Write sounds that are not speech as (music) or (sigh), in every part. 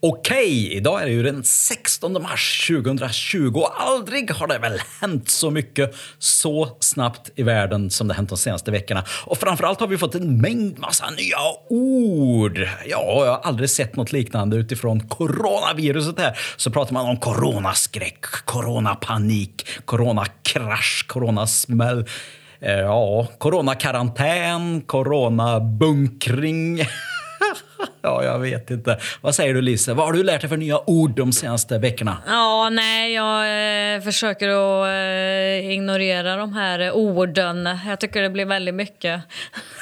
Okej, idag är det ju den 16 mars 2020 och aldrig har det väl hänt så mycket så snabbt i världen som det hänt de senaste veckorna. Och framförallt har vi fått en mängd massa nya ord. Ja, jag har aldrig sett något liknande utifrån coronaviruset här. Så pratar man om coronaskräck, coronapanik, coronakrasch, coronasmäll. Eh, ja, coronakarantän, coronabunkring. (laughs) Ja, jag vet inte. Vad säger du Lise? Vad har du lärt dig för nya ord de senaste veckorna? Ja, nej, jag eh, försöker att eh, ignorera de här eh, orden. Jag tycker det blir väldigt mycket.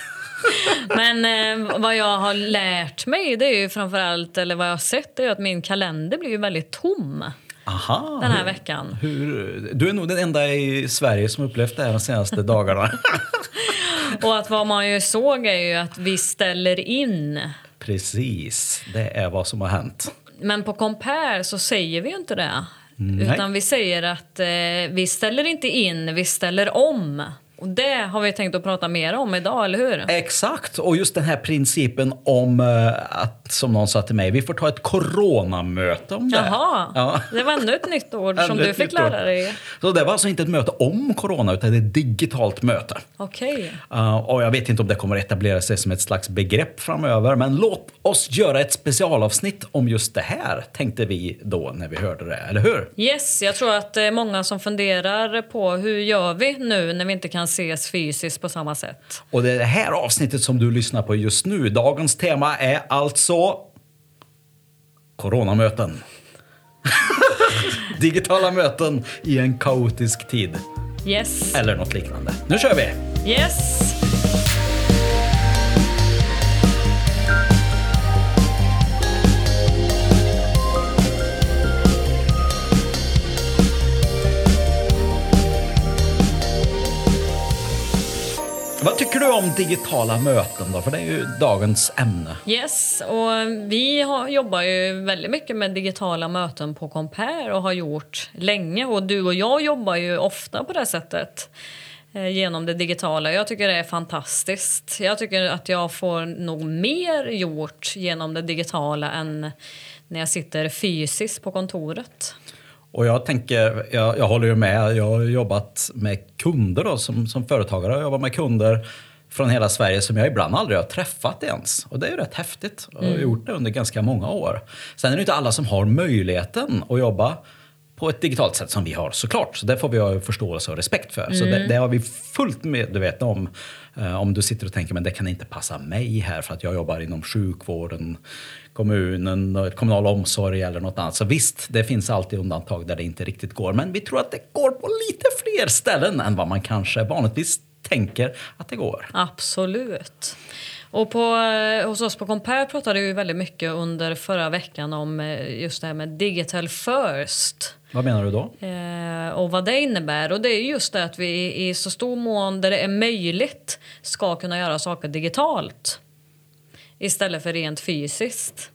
(laughs) Men eh, vad jag har lärt mig, det är ju framförallt, eller vad jag har sett, är att min kalender blir ju väldigt tom Aha, den här hur- veckan. Hur, du är nog den enda i Sverige som upplevt det här de senaste dagarna. (laughs) Och att vad man ju såg är ju att vi ställer in. Precis, det är vad som har hänt. Men på Compare så säger vi ju inte det. Nej. Utan vi säger att eh, vi ställer inte in, vi ställer om. Och det har vi tänkt att prata mer om idag, eller hur? Exakt, och just den här principen om eh, att, som någon sa till mig, vi får ta ett coronamöte om det. Jaha, Ja. det var ännu ett nytt ord som du fick lära dig. Så det var alltså inte ett möte om corona, utan det är ett digitalt möte. Okej. Uh, och jag vet inte om det kommer att etablera sig som ett slags begrepp framöver, men låt oss göra ett specialavsnitt om just det här, tänkte vi då när vi hörde det, eller hur? Yes, jag tror att det är många som funderar på hur gör vi nu när vi inte kan ses fysiskt på samma sätt. Och det är det här avsnittet som du lyssnar på just nu. Dagens tema är alltså coronamöten. (laughs) Digitala möten i en kaotisk tid. Yes. Eller något liknande. Nu kör vi! Yes. Om digitala möten då? För det är ju dagens ämne. Yes, och vi har, jobbar ju väldigt mycket med digitala möten på Compare och har gjort länge. Och du och jag jobbar ju ofta på det sättet eh, genom det digitala. Jag tycker det är fantastiskt. Jag tycker att jag får nog mer gjort genom det digitala än när jag sitter fysiskt på kontoret. Och jag tänker, jag, jag håller ju med. Jag har jobbat med kunder då, som, som företagare. Jag har jobbat med kunder från hela Sverige som jag ibland aldrig har träffat ens. Och det är ju rätt häftigt. Jag har gjort det under ganska många år. Sen är det inte alla som har möjligheten att jobba på ett digitalt sätt som vi har såklart. Så det får vi ha förståelse och respekt för. Så det, det har vi fullt medvetna om. Eh, om du sitter och tänker men det kan inte passa mig här för att jag jobbar inom sjukvården, kommunen, och kommunal omsorg eller något annat. Så visst, det finns alltid undantag där det inte riktigt går. Men vi tror att det går på lite fler ställen än vad man kanske vanligtvis tänker att det går. Absolut. Och på, eh, hos oss på Compare pratade vi väldigt mycket under förra veckan om eh, just det här med digital first. Vad menar du då? Eh, och vad det innebär. Och det är just det att vi i så stor mån där det är möjligt ska kunna göra saker digitalt istället för rent fysiskt.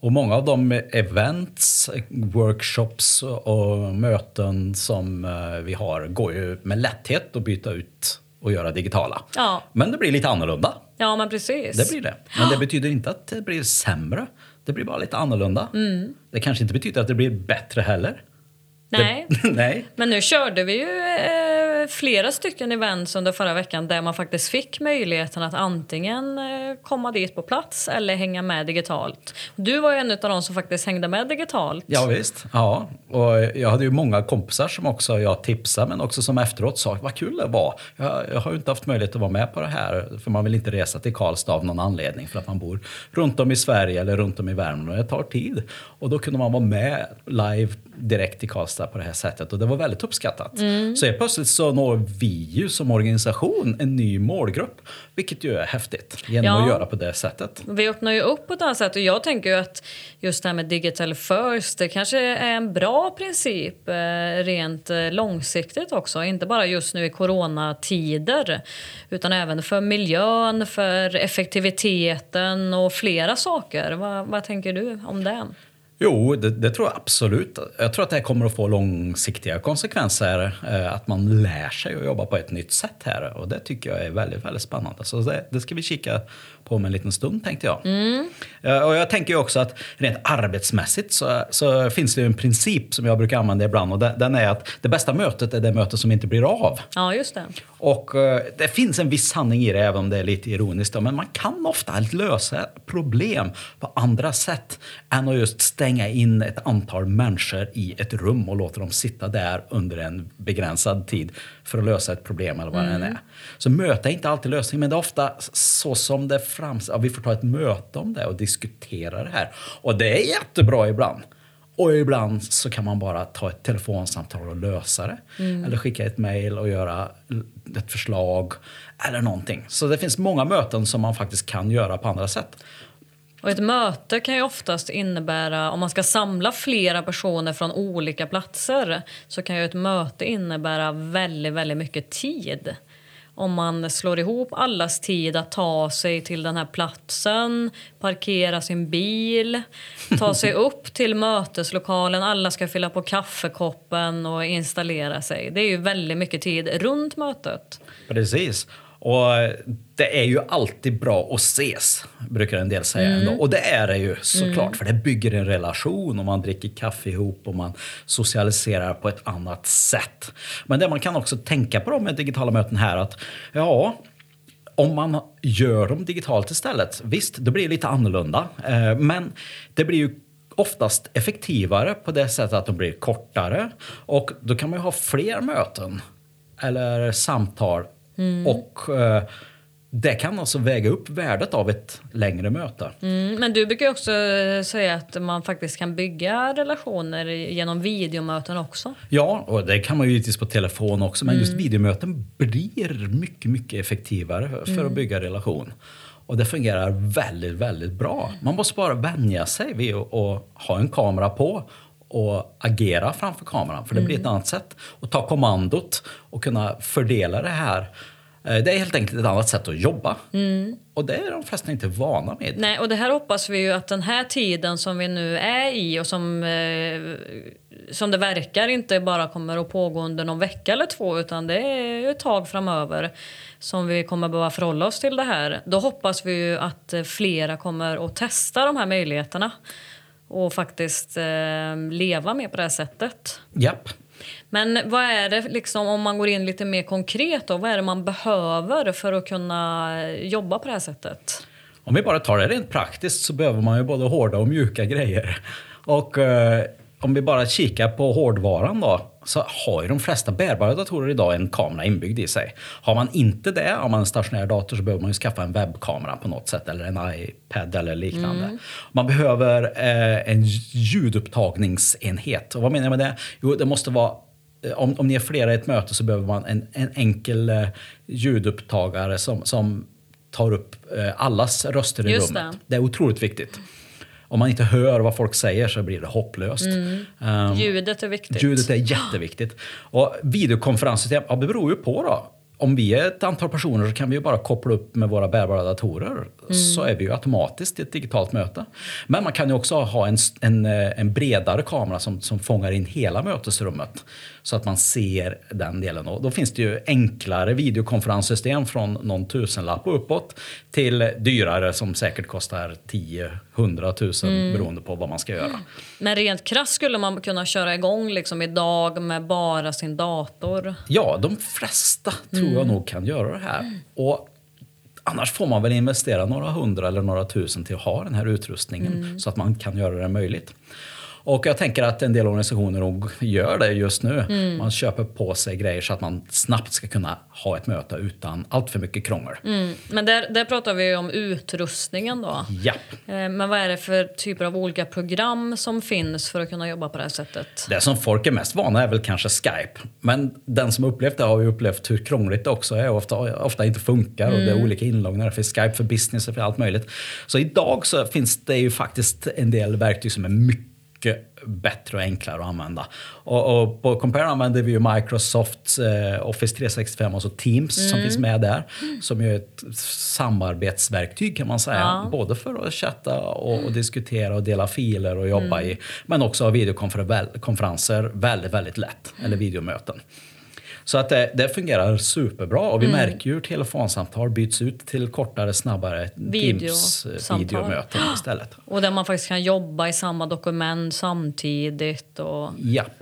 Och många av de events, workshops och möten som eh, vi har går ju med lätthet att byta ut och göra digitala. Ja. Men det blir lite annorlunda. Ja, men precis. Det blir det. Men det (gasps) betyder inte att det blir sämre. Det blir bara lite annorlunda. Det kanske inte betyder att det blir bättre heller. Nej. Det, (laughs) nej. Men nu körde vi ju eh, flera stycken events under förra veckan där man faktiskt fick möjligheten att antingen eh, komma dit på plats eller hänga med digitalt. Du var ju en av de som faktiskt hängde med digitalt. Ja visst. Ja. Och jag hade ju många kompisar som också jag tipsade men också som efteråt sa vad kul det var. Jag, jag har ju inte haft möjlighet att vara med på det här för man vill inte resa till Karlstad av någon anledning för att man bor runt om i Sverige eller runt om i Värmland och det tar tid. Och då kunde man vara med live direkt i Karlstad på det här sättet och det var väldigt uppskattat. Så helt plötsligt så når vi ju som organisation en ny målgrupp vilket ju är häftigt genom Ja. att göra på det sättet. Vi öppnar ju upp på ett annat sätt och jag tänker ju att just det här med digital first, det kanske är en bra princip eh, rent eh, långsiktigt också. Inte bara just nu i coronatider utan även för miljön, för effektiviteten och flera saker. Vad, vad tänker du om det? Jo, det, det, tror jag absolut. Jag tror att det kommer att få långsiktiga konsekvenser. Eh, att man lär sig att jobba på ett nytt sätt här. Och det tycker jag är väldigt, väldigt spännande. Så det, det ska vi kika på om en liten stund tänkte jag. Mm. Eh, och jag tänker också att rent arbetsmässigt så, så, finns det en princip som jag brukar använda ibland. Och den är att det bästa mötet är det möte som inte blir av. Ja, just det. Och eh, det finns en viss sanning i det, även om det är lite ironiskt. Men man kan ofta lösa problem på andra sätt än att just stänga in ett antal människor i ett rum och låta dem sitta där under en begränsad tid för att lösa ett problem eller vad mm. det är. Så möte är inte alltid lösningen, men det är ofta så som det framställs. Ja, vi får ta ett möte om det och diskutera det här. Och det är jättebra ibland. Och ibland så kan man bara ta ett telefonsamtal och lösa det. Mm. Eller skicka ett mejl och göra ett förslag eller någonting. Så det finns många möten som man faktiskt kan göra på andra sätt. Och ett möte kan ju oftast innebära, om man ska samla flera personer från olika platser, så kan ju ett möte innebära väldigt, väldigt mycket tid om man slår ihop allas tid att ta sig till den här platsen, parkera sin bil, ta sig (laughs) upp till möteslokalen, alla ska fylla på kaffekoppen och installera sig. Det är ju väldigt mycket tid runt mötet. Precis. Och det är ju alltid bra att ses, brukar en del säga. Mm. Ändå. Och det är det ju såklart, mm. för det bygger en relation och man dricker kaffe ihop och man socialiserar på ett annat sätt. Men det man kan också tänka på med digitala möten här att ja, om man gör dem digitalt istället, visst, det blir lite annorlunda. Eh, men det blir ju oftast effektivare på det sättet att de blir kortare. Och då kan man ju ha fler möten eller samtal Mm. Och eh, det kan alltså väga upp värdet av ett längre möte. Mm, men du brukar också säga att man faktiskt kan bygga relationer genom videomöten också. Ja, och det kan man ju givetvis på telefon också. Men mm. just videomöten blir mycket, mycket effektivare för mm. att bygga relation. Och det fungerar väldigt, väldigt bra. Man måste bara vänja sig vid att ha en kamera på och agera framför kameran. För det blir ett mm. annat sätt att ta kommandot och kunna fördela det här. Eh, det är helt enkelt ett annat sätt att jobba. Mm. Och det är de flesta inte vana med. Nej, och det här hoppas vi ju att den här tiden som vi nu är i och som, eh, som det verkar inte bara kommer att pågå under någon vecka eller två utan det är ett tag framöver som vi kommer behöva förhålla oss till det här. Då hoppas vi ju att flera kommer att testa de här möjligheterna och faktiskt eh, leva med på det här sättet. Japp. Men vad är det, liksom, om man går in lite mer konkret, då, vad är det man behöver för att kunna jobba på det här sättet? Om vi bara tar det rent praktiskt så behöver man ju både hårda och mjuka grejer. Och eh, om vi bara kikar på hårdvaran då, så har ju de flesta bärbara datorer idag en kamera inbyggd i sig. Har man inte det, har man en stationär dator så behöver man ju skaffa en webbkamera på något sätt eller en iPad eller liknande. Mm. Man behöver eh, en ljudupptagningsenhet. Och vad menar jag med det? Jo, det måste vara eh, om, om ni är flera i ett möte så behöver man en, en enkel eh, ljudupptagare som, som tar upp eh, allas röster i Just rummet. Det. det är otroligt viktigt om man inte hör vad folk säger så blir det hopplöst. Mm. Um, ljudet är viktigt. Ljudet är jätteviktigt. Och videokonferenssystem, ja, det beror ju på då om vi är ett antal personer så kan vi ju bara koppla upp med våra bärbara datorer. Mm. Så är vi ju automatiskt i ett digitalt möte. Men man kan ju också ha en, en, eh, en bredare kamera som, som fångar in hela mötesrummet. Så att man ser den delen. Och då finns det ju enklare videokonferenssystem från någon tusenlapp och uppåt till dyrare som säkert kostar 10 100 000 mm. beroende på vad man ska göra. Men rent krasst skulle man kunna köra igång liksom idag med bara sin dator? Ja, de flesta tror mm. jag nog kan göra det här. Och Annars får man väl investera några hundra eller några tusen till att ha den här utrustningen mm. så att man kan göra det möjligt. Och jag tänker att en del organisationer nog gör det just nu. Mm. Man köper på sig grejer så att man snabbt ska kunna ha ett möte utan allt för mycket krångel. Mm. Men där, där pratar vi om utrustningen då. Ja. Eh, men vad är det för typer av olika program som finns för att kunna jobba på det här sättet? Det som folk är mest vana är väl kanske Skype. Men den som upplevt det har ju upplevt hur krångligt det också är och ofta, ofta inte funkar. Mm. Och det är mm. olika inloggningar för Skype för business och för allt möjligt. Så idag så finns det ju faktiskt en del verktyg som är mycket mycket bättre och enklare att använda. Och, och på Compare använder vi ju Microsoft eh, Office 365, alltså Teams mm. som finns med där. Som är ett samarbetsverktyg kan man säga. Ja. Både för att chatta och, och, diskutera och dela filer och jobba mm. i. Men också ha videokonferenser väldigt, väldigt lätt. Eller videomöten. Så att det, det fungerar superbra och vi mm. märker ju hur telefonsamtal byts ut till kortare, snabbare Teams-videomöten istället. Och där man faktiskt kan jobba i samma dokument samtidigt. Och... Japp.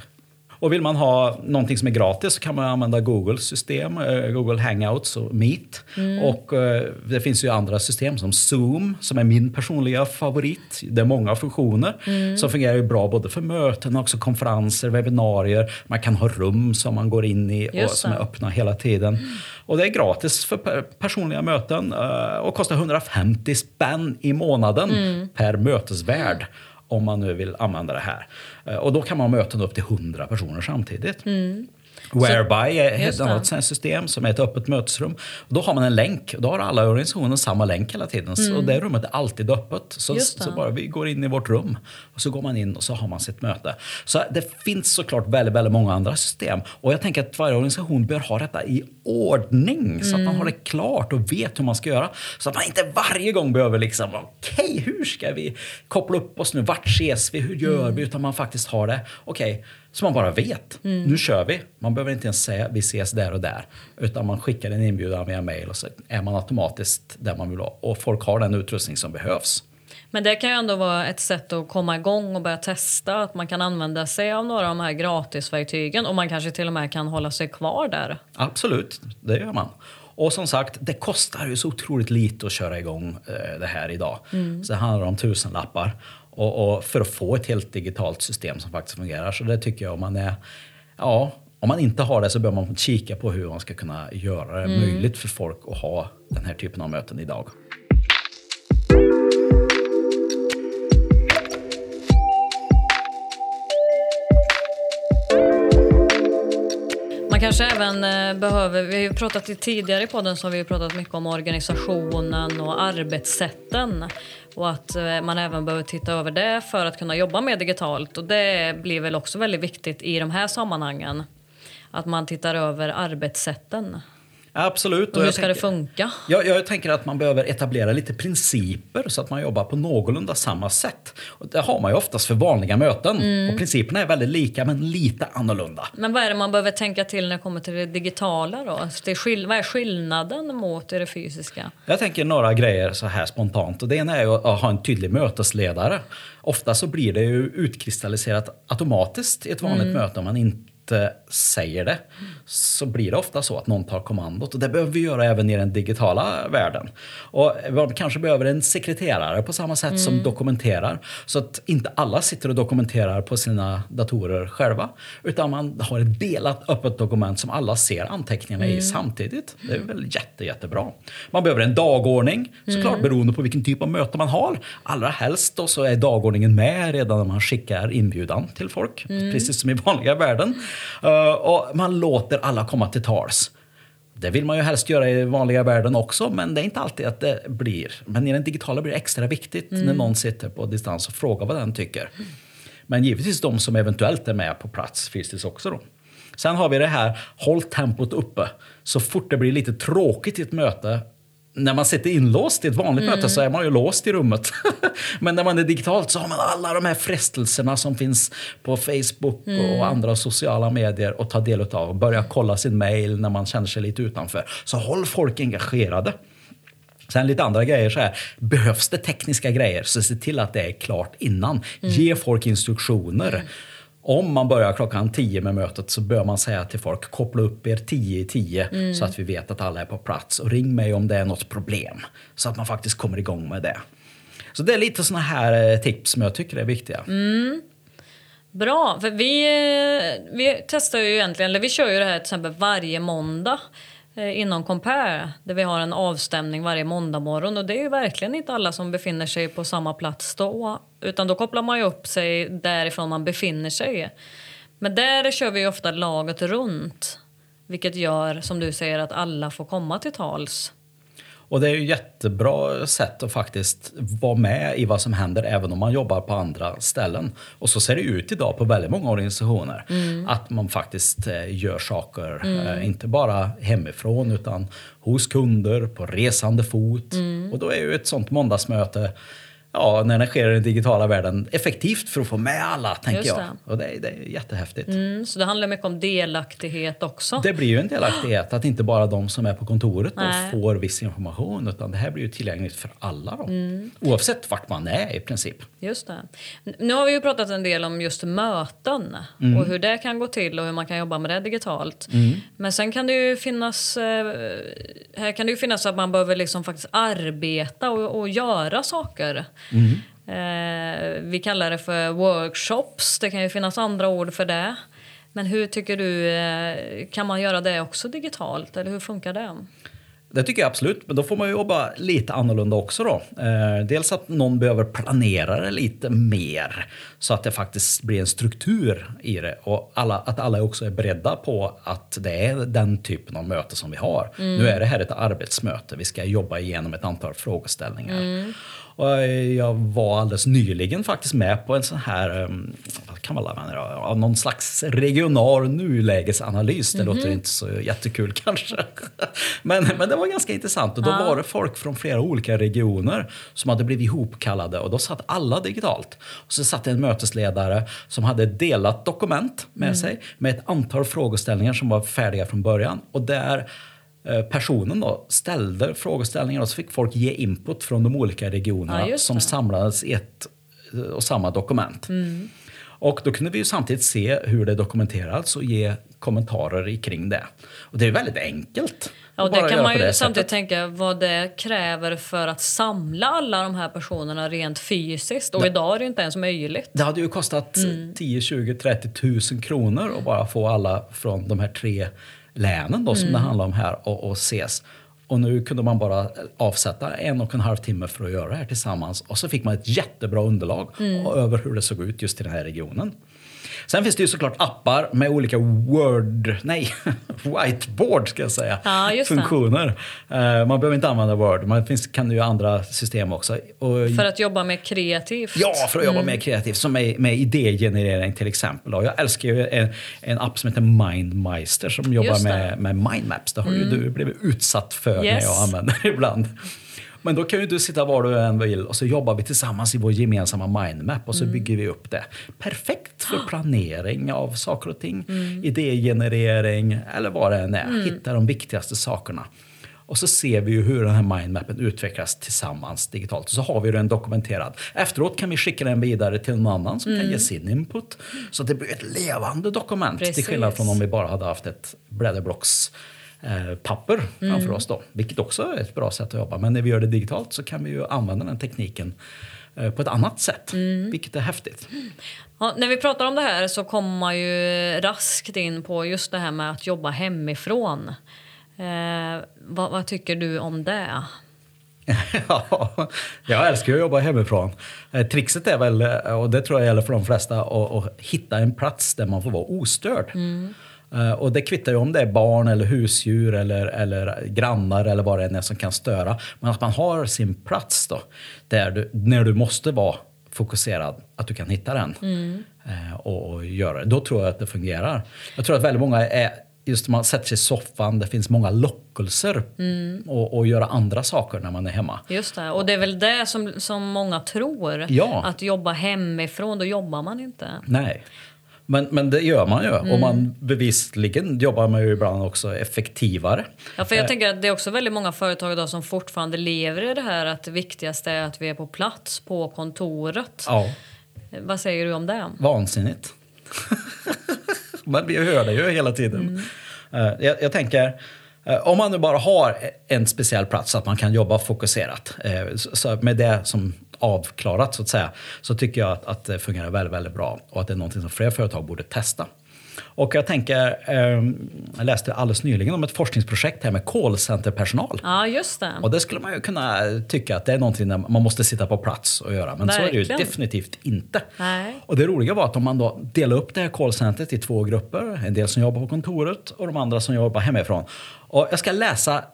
Och vill man ha någonting som är gratis så kan man använda Googles system, eh, Google Hangouts och Meet. Mm. Och eh, det finns ju andra system som Zoom som är min personliga favorit. Det är många funktioner mm. som fungerar bra både för möten och också konferenser, webbinarier. Man kan ha rum som man går in i och som är öppna hela tiden. Mm. Och det är gratis för personliga möten eh, och kostar 150 spänn i månaden mm. per mötesvärd om man nu vill använda det här. Eh, och då kan man ha möten upp till 100 personer samtidigt. Mm. Whereby är ett annat system som är ett öppet mötesrum. Då har man en länk. Då har alla organisationer samma länk hela tiden. Mm. Och det rummet är alltid öppet. Så, så, bara vi går in i vårt rum och så går man in och så har man sitt möte. Så det finns såklart väldigt, väldigt många andra system. Och jag tänker att varje organisation bör ha detta i ordning. Mm. Så att man mm. har det klart och vet hur man ska göra. Så att man inte varje gång behöver liksom, okej, okay, hur ska vi koppla upp oss nu? Vart ses vi? Hur gör mm. vi? Utan man faktiskt har det, okej, okay, så man bara vet. Mm. Nu kör vi. Man behöver inte ens säga vi ses där och där. Utan man skickar en inbjudan via mail och så är man automatiskt där man vill vara. Och folk har den utrustning som behövs. Men det kan ju ändå vara ett sätt att komma igång och börja testa. Att man kan använda sig av några av de här gratisverktygen och man kanske till och med kan hålla sig kvar där. Absolut, det gör man. Och som sagt, det kostar ju så otroligt lite att köra igång eh, det här idag. Mm. Så det handlar om tusenlappar. Och, och, för att få ett helt digitalt system som faktiskt fungerar. Så det tycker jag om man är... Ja, om man inte har det så bör man kika på hur man ska kunna göra det mm. möjligt för folk att ha den här typen av möten idag. Kanske även eh, behöver, vi har ju pratat tidigare i podden så har vi pratat mycket om organisationen och arbetssätten. Och att eh, man även behöver titta över det för att kunna jobba mer digitalt. Och det blir väl också väldigt viktigt i de här sammanhangen. Att man tittar över arbetssätten. Absolut. Och hur ska tänker, det funka? Jag, jag, tänker att man behöver etablera lite principer så att man jobbar på någorlunda samma sätt. Och det har man ju oftast för vanliga möten. Mm. Och principerna är väldigt lika men lite annorlunda. Men vad är det man behöver tänka till när det kommer till det digitala då? Det skill vad är skillnaden mot det fysiska? Jag tänker några grejer så här spontant. Och det ena är att ha en tydlig mötesledare. Ofta så blir det ju utkristalliserat automatiskt i ett vanligt mm. möte om man inte säger det så blir det ofta så att någon tar kommandot. Och det behöver vi göra även i den digitala världen. Och man kanske behöver en sekreterare på samma sätt mm. som dokumenterar. Så att inte alla sitter och dokumenterar på sina datorer själva. Utan man har ett delat öppet dokument som alla ser anteckningarna mm. i samtidigt. Det är väl jätte, jättebra. Man behöver en dagordning såklart mm. beroende på vilken typ av möte man har. Allra helst då så är dagordningen med redan när man skickar inbjudan till folk. Mm. Precis som i vanliga världen. Uh, och man låter alla komma till tals. Det vill man ju helst göra i vanliga världen också, men det är inte alltid att det blir. Men i den digitala blir det extra viktigt mm. när någon sitter på distans och frågar vad den tycker. Men givetvis de som eventuellt är med på plats fysiskt också. Då. Sen har vi det här, håll tempot uppe. Så fort det blir lite tråkigt i ett möte när man sitter inlåst i ett vanligt mm. möte så är man ju låst i rummet. (laughs) Men när man är digitalt så har man alla de här frestelserna som finns på Facebook mm. och andra sociala medier att ta del av. Börja kolla sin mail när man känner sig lite utanför. Så håll folk engagerade. Sen lite andra grejer så här. Behövs det tekniska grejer så se till att det är klart innan. Mm. Ge folk instruktioner. Om man börjar klockan 10 med mötet så bör man säga till folk koppla upp er 10 i 10 mm. så att vi vet att alla är på plats. Och ring mig om det är något problem så att man faktiskt kommer igång med det. Så det är lite såna här eh, tips som jag tycker är viktiga. Mm. Bra, för vi, eh, vi testar ju egentligen, eller vi kör ju det här till exempel varje måndag. Eh, inom Compare där vi har en avstämning varje måndag morgon. Och det är ju verkligen inte alla som befinner sig på samma plats då. Utan då kopplar man ju upp sig därifrån man befinner sig. Men där kör vi ofta laget runt. Vilket gör, som du säger, att alla får komma till tals. Och det är ju jättebra sätt att faktiskt vara med i vad som händer även om man jobbar på andra ställen. Och så ser det ut idag på väldigt många organisationer. Att man faktiskt eh, gör saker, eh, inte bara hemifrån utan hos kunder, på resande fot. Och då är ju ett sånt måndagsmöte Ja, när det sker i den digitala världen effektivt för att få med alla, tänker Just jag. det. Och det, är- det är jättehäftigt. Mm, så det handlar mycket om delaktighet också. Det blir ju en delaktighet att inte bara de som är på kontoret får viss information utan det här blir ju tillgängligt för alla. Då. Oavsett vart man är i princip. Just det. Nu har vi ju pratat en del om just möten Mm. och hur det kan gå till och hur man kan jobba med det digitalt. Men sen kan det ju finnas, eh, här kan det ju finnas att man behöver liksom faktiskt arbeta och, och göra saker. Mm. Eh, vi kallar det för workshops, det kan ju finnas andra ord för det. Men hur tycker du, eh, kan man göra det också digitalt eller hur funkar det? Det tycker jag absolut, men då får man jobba lite annorlunda också då. Eh, dels att någon behöver planera det lite mer så att det faktiskt blir en struktur i det och alla, att alla också är beredda på att det är den typen av möte som vi har. Nu är det här ett arbetsmöte, vi ska jobba igenom ett antal frågeställningar. Och jag var alldeles nyligen faktiskt med på en sån här, um, vad kan man kalla det, någon slags regional nulägesanalys. Det låter inte så jättekul (laughs) kanske. Men, men det var ganska intressant och då var det folk från flera olika regioner som hade blivit ihopkallade och då satt alla digitalt. Och så satt en mötesledare som hade delat dokument med sig med ett antal frågeställningar som var färdiga från början och där eh, personen då ställde frågeställningar och så fick folk ge input från de olika regionerna Ja, som samlades i ett eh, och samma dokument. Och då kunde vi ju samtidigt se hur det dokumenterats och ge kommentarer kring det. Och det är väldigt enkelt. Ja, och det kan man ju det samtidigt sättet. tänka vad det kräver för att samla alla de här personerna rent fysiskt. Och idag är det inte ens möjligt. Det hade ju kostat Mm. 10, 20, 30 tusen kronor att bara få alla från de här tre länen då, som Mm. det handlar om här och, och ses. Och nu kunde man bara avsätta en och en halv timme för att göra det här tillsammans. Och så fick man ett jättebra underlag Mm. över hur det såg ut just i den här regionen. Sen finns det ju såklart appar med olika Word, nej, (laughs) whiteboard ska jag säga, Ja, funktioner. Eh, man behöver inte använda Word, man finns, kan ju andra system också. Och För att jobba mer kreativt. Ja, för att jobba mer kreativt. Som med, med idégenerering till exempel. då. Jag älskar ju en, en app som heter Mindmeister som jobbar. Mm. med, med mindmaps. Det har ju du blivit utsatt för när Yes. jag använder det (laughs) ibland. Men då kan ju du sitta var du än vill och så jobbar vi tillsammans i vår gemensamma mindmap och så Mm. bygger vi upp det. Perfekt för planering av saker och ting, Mm. idégenerering eller vad det än är. Hitta de viktigaste sakerna. Och så ser vi ju hur den här mindmappen utvecklas tillsammans digitalt. Så har vi den dokumenterad. Efteråt kan vi skicka den vidare till någon annan som kan ge sin input. Så det blir ett levande dokument. Till Precis. skillnad från om vi bara hade haft ett blädderblocks papper framför oss då. Vilket också är ett bra sätt att jobba. Men när vi gör det digitalt så kan vi ju använda den tekniken eh, på ett annat sätt. Vilket är häftigt. Ja, när vi pratar om det här så kommer man ju raskt in på just det här med att jobba hemifrån. Eh, vad, vad tycker du om det? (laughs) Ja, jag älskar att jobba hemifrån. Eh, Trixet är väl, eh, och det tror jag gäller för de flesta, att, att hitta en plats där man får vara ostörd. Eh, Och det kvittar ju om det är barn eller husdjur eller, eller grannar eller vad det än är som kan störa. Men att man har sin plats då, där du, när du måste vara fokuserad, att du kan hitta den eh, och, och göra det. Då tror jag att det fungerar. Jag tror att väldigt många är Just man sätter sig i soffan, det finns många lockelser och, och göra andra saker när man är hemma. Just det. Och det är väl det som, som många tror. Ja. Att jobba hemifrån, då jobbar man inte. Nej. Men, men det gör man ju. Och man bevisligen jobbar man ju ibland också effektivare. Ja, för jag tänker att det är också väldigt många företag idag som fortfarande lever i det här att det viktigaste är att vi är på plats på kontoret. Ja, Vad säger du om det? vansinnigt. (laughs) men vi hör det ju hela tiden. Eh, Jag, jag tänker, eh, om man nu bara har en speciell plats så att man kan jobba fokuserat. eh, Så med det som avklarat så att säga. Så tycker jag att, att det fungerar väldigt, väldigt bra. Och att det är någonting som fler företag borde testa. Och jag tänker, eh, jag läste alldeles nyligen om ett forskningsprojekt här med callcenterpersonal. Ja, just det. Och det skulle man ju kunna tycka att det är någonting där man måste sitta på plats och göra. Men så är det ju Verkligen. definitivt inte. Nej. Och det roliga var att om man då delar upp det här callcentret i två grupper. En del som jobbar på kontoret och de andra som jobbar hemifrån. Och jag ska läsa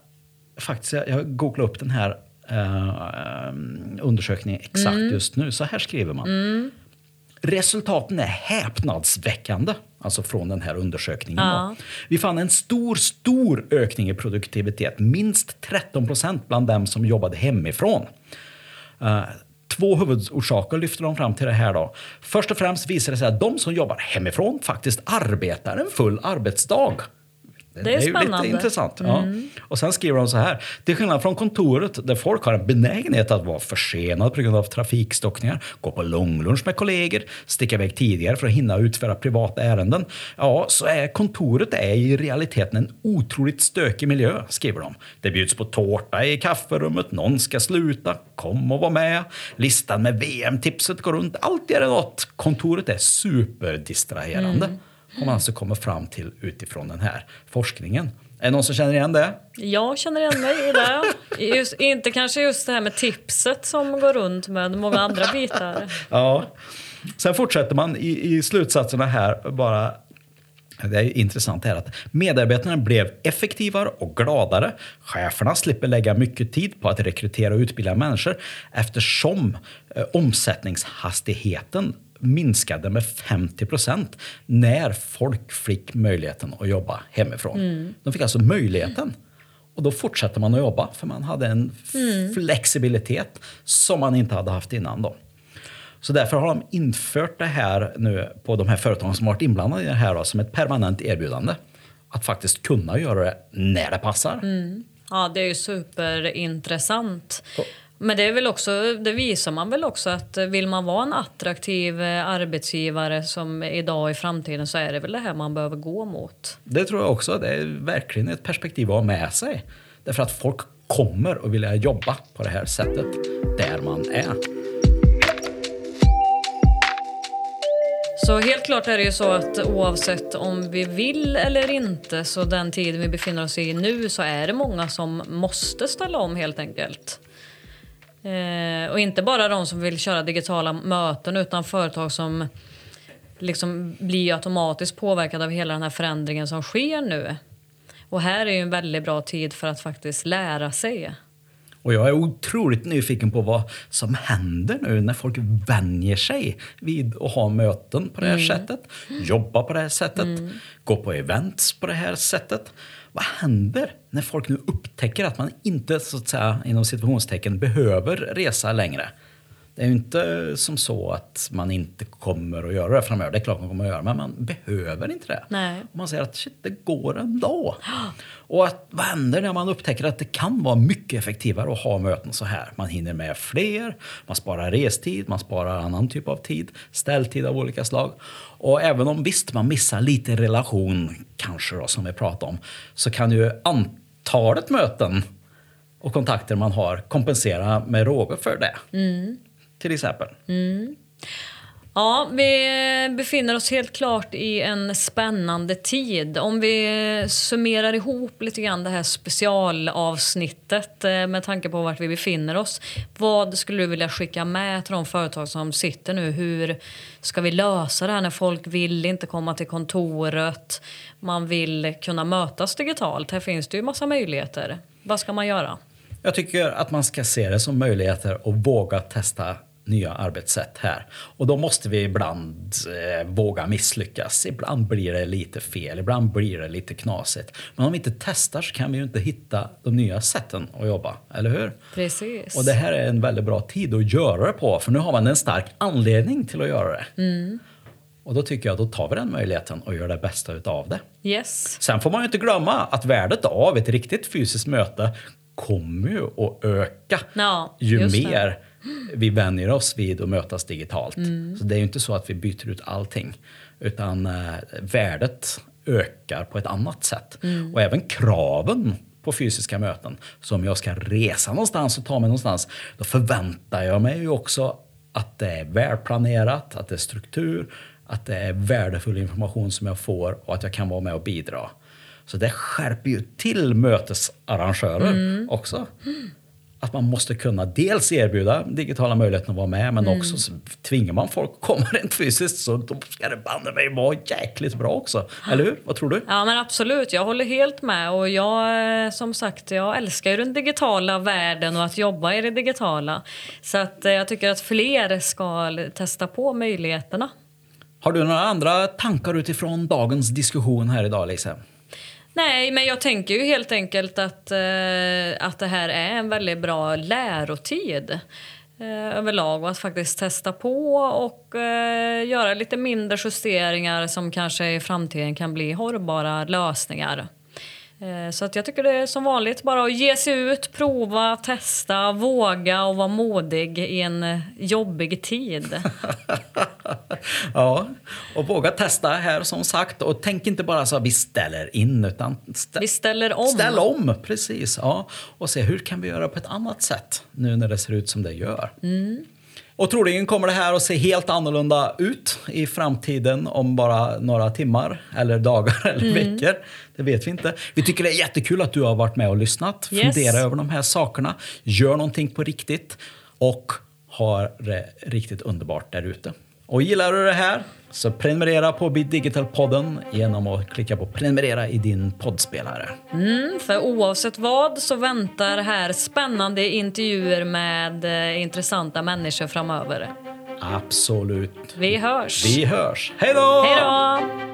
faktiskt, jag, jag googlade upp den här eh, undersökningen exakt just nu. Så här skriver man. Resultaten är häpnadsväckande, alltså från den här undersökningen. Ja. Vi fann en stor, stor ökning i produktivitet. Minst 13 procent bland dem som jobbade hemifrån. Eh, Två huvudorsaker lyfter de fram till det här. Då. Först och främst visar det sig att de som jobbar hemifrån faktiskt arbetar en full arbetsdag. Det är ju spännande. Mm. lite intressant. Ja. Och sen skriver de så här. Till skillnad från kontoret där folk har en benägenhet att vara försenad på grund av trafikstockningar, gå på långlunch med kollegor, sticka iväg tidigare för att hinna utföra privata ärenden. Ja, så är kontoret är i realiteten en otroligt stökig miljö, skriver de. Det bjuds på tårta i kafferummet, någon ska sluta, kom och var med. Listan med VM-tipset går runt, alltid är det något. Kontoret är superdistraherande. Om man alltså kommer fram till utifrån den här forskningen. Är det någon som känner igen det? Jag känner igen mig i det. Just, inte kanske just det här med tipset som går runt med många andra bitar. Ja. Sen fortsätter man i, i slutsatserna här bara det är intressant här att medarbetarna blev effektivare och gladare. Cheferna slipper lägga mycket tid på att rekrytera och utbilda människor eftersom eh, omsättningshastigheten minskade med 50 procent när folk fick möjligheten att jobba hemifrån. De fick alltså möjligheten. Och då fortsätter man att jobba för man hade en flexibilitet som man inte hade haft innan. Då. Så därför har de infört det här nu på de här företagen som varit inblandade i det här då, som ett permanent erbjudande. Att faktiskt kunna göra det när det passar. Ja, det är ju superintressant. Men det, är väl också, det visar man väl också att vill man vara en attraktiv eh, arbetsgivare som idag i framtiden så är det väl det här man behöver gå mot. Det tror jag också. Det är verkligen ett perspektiv att ha med sig. Därför att folk kommer att vilja jobba på det här sättet där man är. Så helt klart är det ju så att oavsett om vi vill eller inte så den tiden vi befinner oss i nu så är det många som måste ställa om helt enkelt. Eh, och inte bara de som vill köra digitala möten utan företag som liksom blir automatiskt påverkade av hela den här förändringen som sker nu. Och här är ju en väldigt bra tid för att faktiskt lära sig. Och jag är otroligt nyfiken på vad som händer nu när folk vänjer sig vid att ha möten på det här sättet, jobba på det här sättet, gå på events på det här sättet. Vad händer när folk nu upptäcker att man inte, så att säga, inom situationstecken behöver resa längre? Det är ju inte som så att man inte kommer att göra det framöver. Det är klart man kommer att göra men man behöver inte det. Nej. Man säger att shit, det går ändå. (gasps) Och att, vad händer när man upptäcker att det kan vara mycket effektivare att ha möten så här? Man hinner med fler, man sparar restid, man sparar annan typ av tid, ställtid av olika slag. Och även om visst, man missar lite relation, kanske då, som vi pratade om, så kan ju antalet möten och kontakter man har kompensera med råge för det. Till exempel. Ja, vi befinner oss helt klart i en spännande tid. Om vi summerar ihop lite grann det här specialavsnittet eh, med tanke på vart vi befinner oss. Vad skulle du vilja skicka med till de företag som sitter nu? Hur ska vi lösa det här när folk vill inte komma till kontoret? Man vill kunna mötas digitalt. Här finns det ju massa möjligheter. Vad ska man göra? Jag tycker att man ska se det som möjligheter och våga testa nya arbetssätt här. Och då måste vi ibland eh, våga misslyckas. Ibland blir det lite fel, ibland blir det lite knasigt. Men om vi inte testar så kan vi ju inte hitta de nya sätten att jobba, eller hur? Precis. Och det här är en väldigt bra tid att göra det på, för nu har man en stark anledning till att göra det. Och då tycker jag då tar vi den möjligheten och gör det bästa utav det. Yes. Sen får man ju inte glömma att värdet av ett riktigt fysiskt möte kommer ju att öka Ja, ju mer vi vänjer oss vid att mötas digitalt. Mm. Så det är ju inte så att vi byter ut allting. Utan eh, värdet ökar på ett annat sätt. Mm. Och även kraven på fysiska möten. Så om jag ska resa någonstans och ta mig någonstans, då förväntar jag mig ju också att det är välplanerat, att det är struktur, att det är värdefull information som jag får och att jag kan vara med och bidra. Så det skärper ju till mötesarrangörer Mm. också. Att man måste kunna dels erbjuda digitala möjligheter att vara med, men också så tvingar man folk att komma (laughs) rent fysiskt så då ska det banne mig vara jäkligt bra också. Eller hur? Vad tror du? Ja men absolut, jag håller helt med. Och jag, eh, som sagt, jag älskar ju den digitala världen och att jobba i det digitala. Så att eh, jag tycker att fler ska testa på möjligheterna. Har du några andra tankar utifrån dagens diskussion här idag, Lisa? Nej, men jag tänker ju helt enkelt att, eh, att det här är en väldigt bra lärotid eh, överlag och att faktiskt testa på och eh, göra lite mindre justeringar som kanske i framtiden kan bli hållbara lösningar. Eh, Så att jag tycker det är som vanligt bara att ge sig ut, prova, testa, våga och vara modig i en eh, jobbig tid. (laughs) Ja, och våga testa här som sagt. Och tänk inte bara så att vi ställer in, utan stä- Vi ställer om. ställ om. Precis, ja. Och se hur kan vi göra på ett annat sätt nu när det ser ut som det gör. Och troligen kommer det här att se helt annorlunda ut i framtiden om bara några timmar eller dagar (laughs) eller veckor. Det vet vi inte. Vi tycker det är jättekul att du har varit med och lyssnat. Yes. Fundera över de här sakerna. Gör någonting på riktigt. Och har det riktigt underbart där ute. Och gillar du det här så prenumerera på Bit Digital-podden genom att klicka på prenumerera i din poddspelare. För oavsett vad så väntar här spännande intervjuer med eh, intressanta människor framöver. Absolut. Vi hörs! Vi hörs. Hej då! Hej då!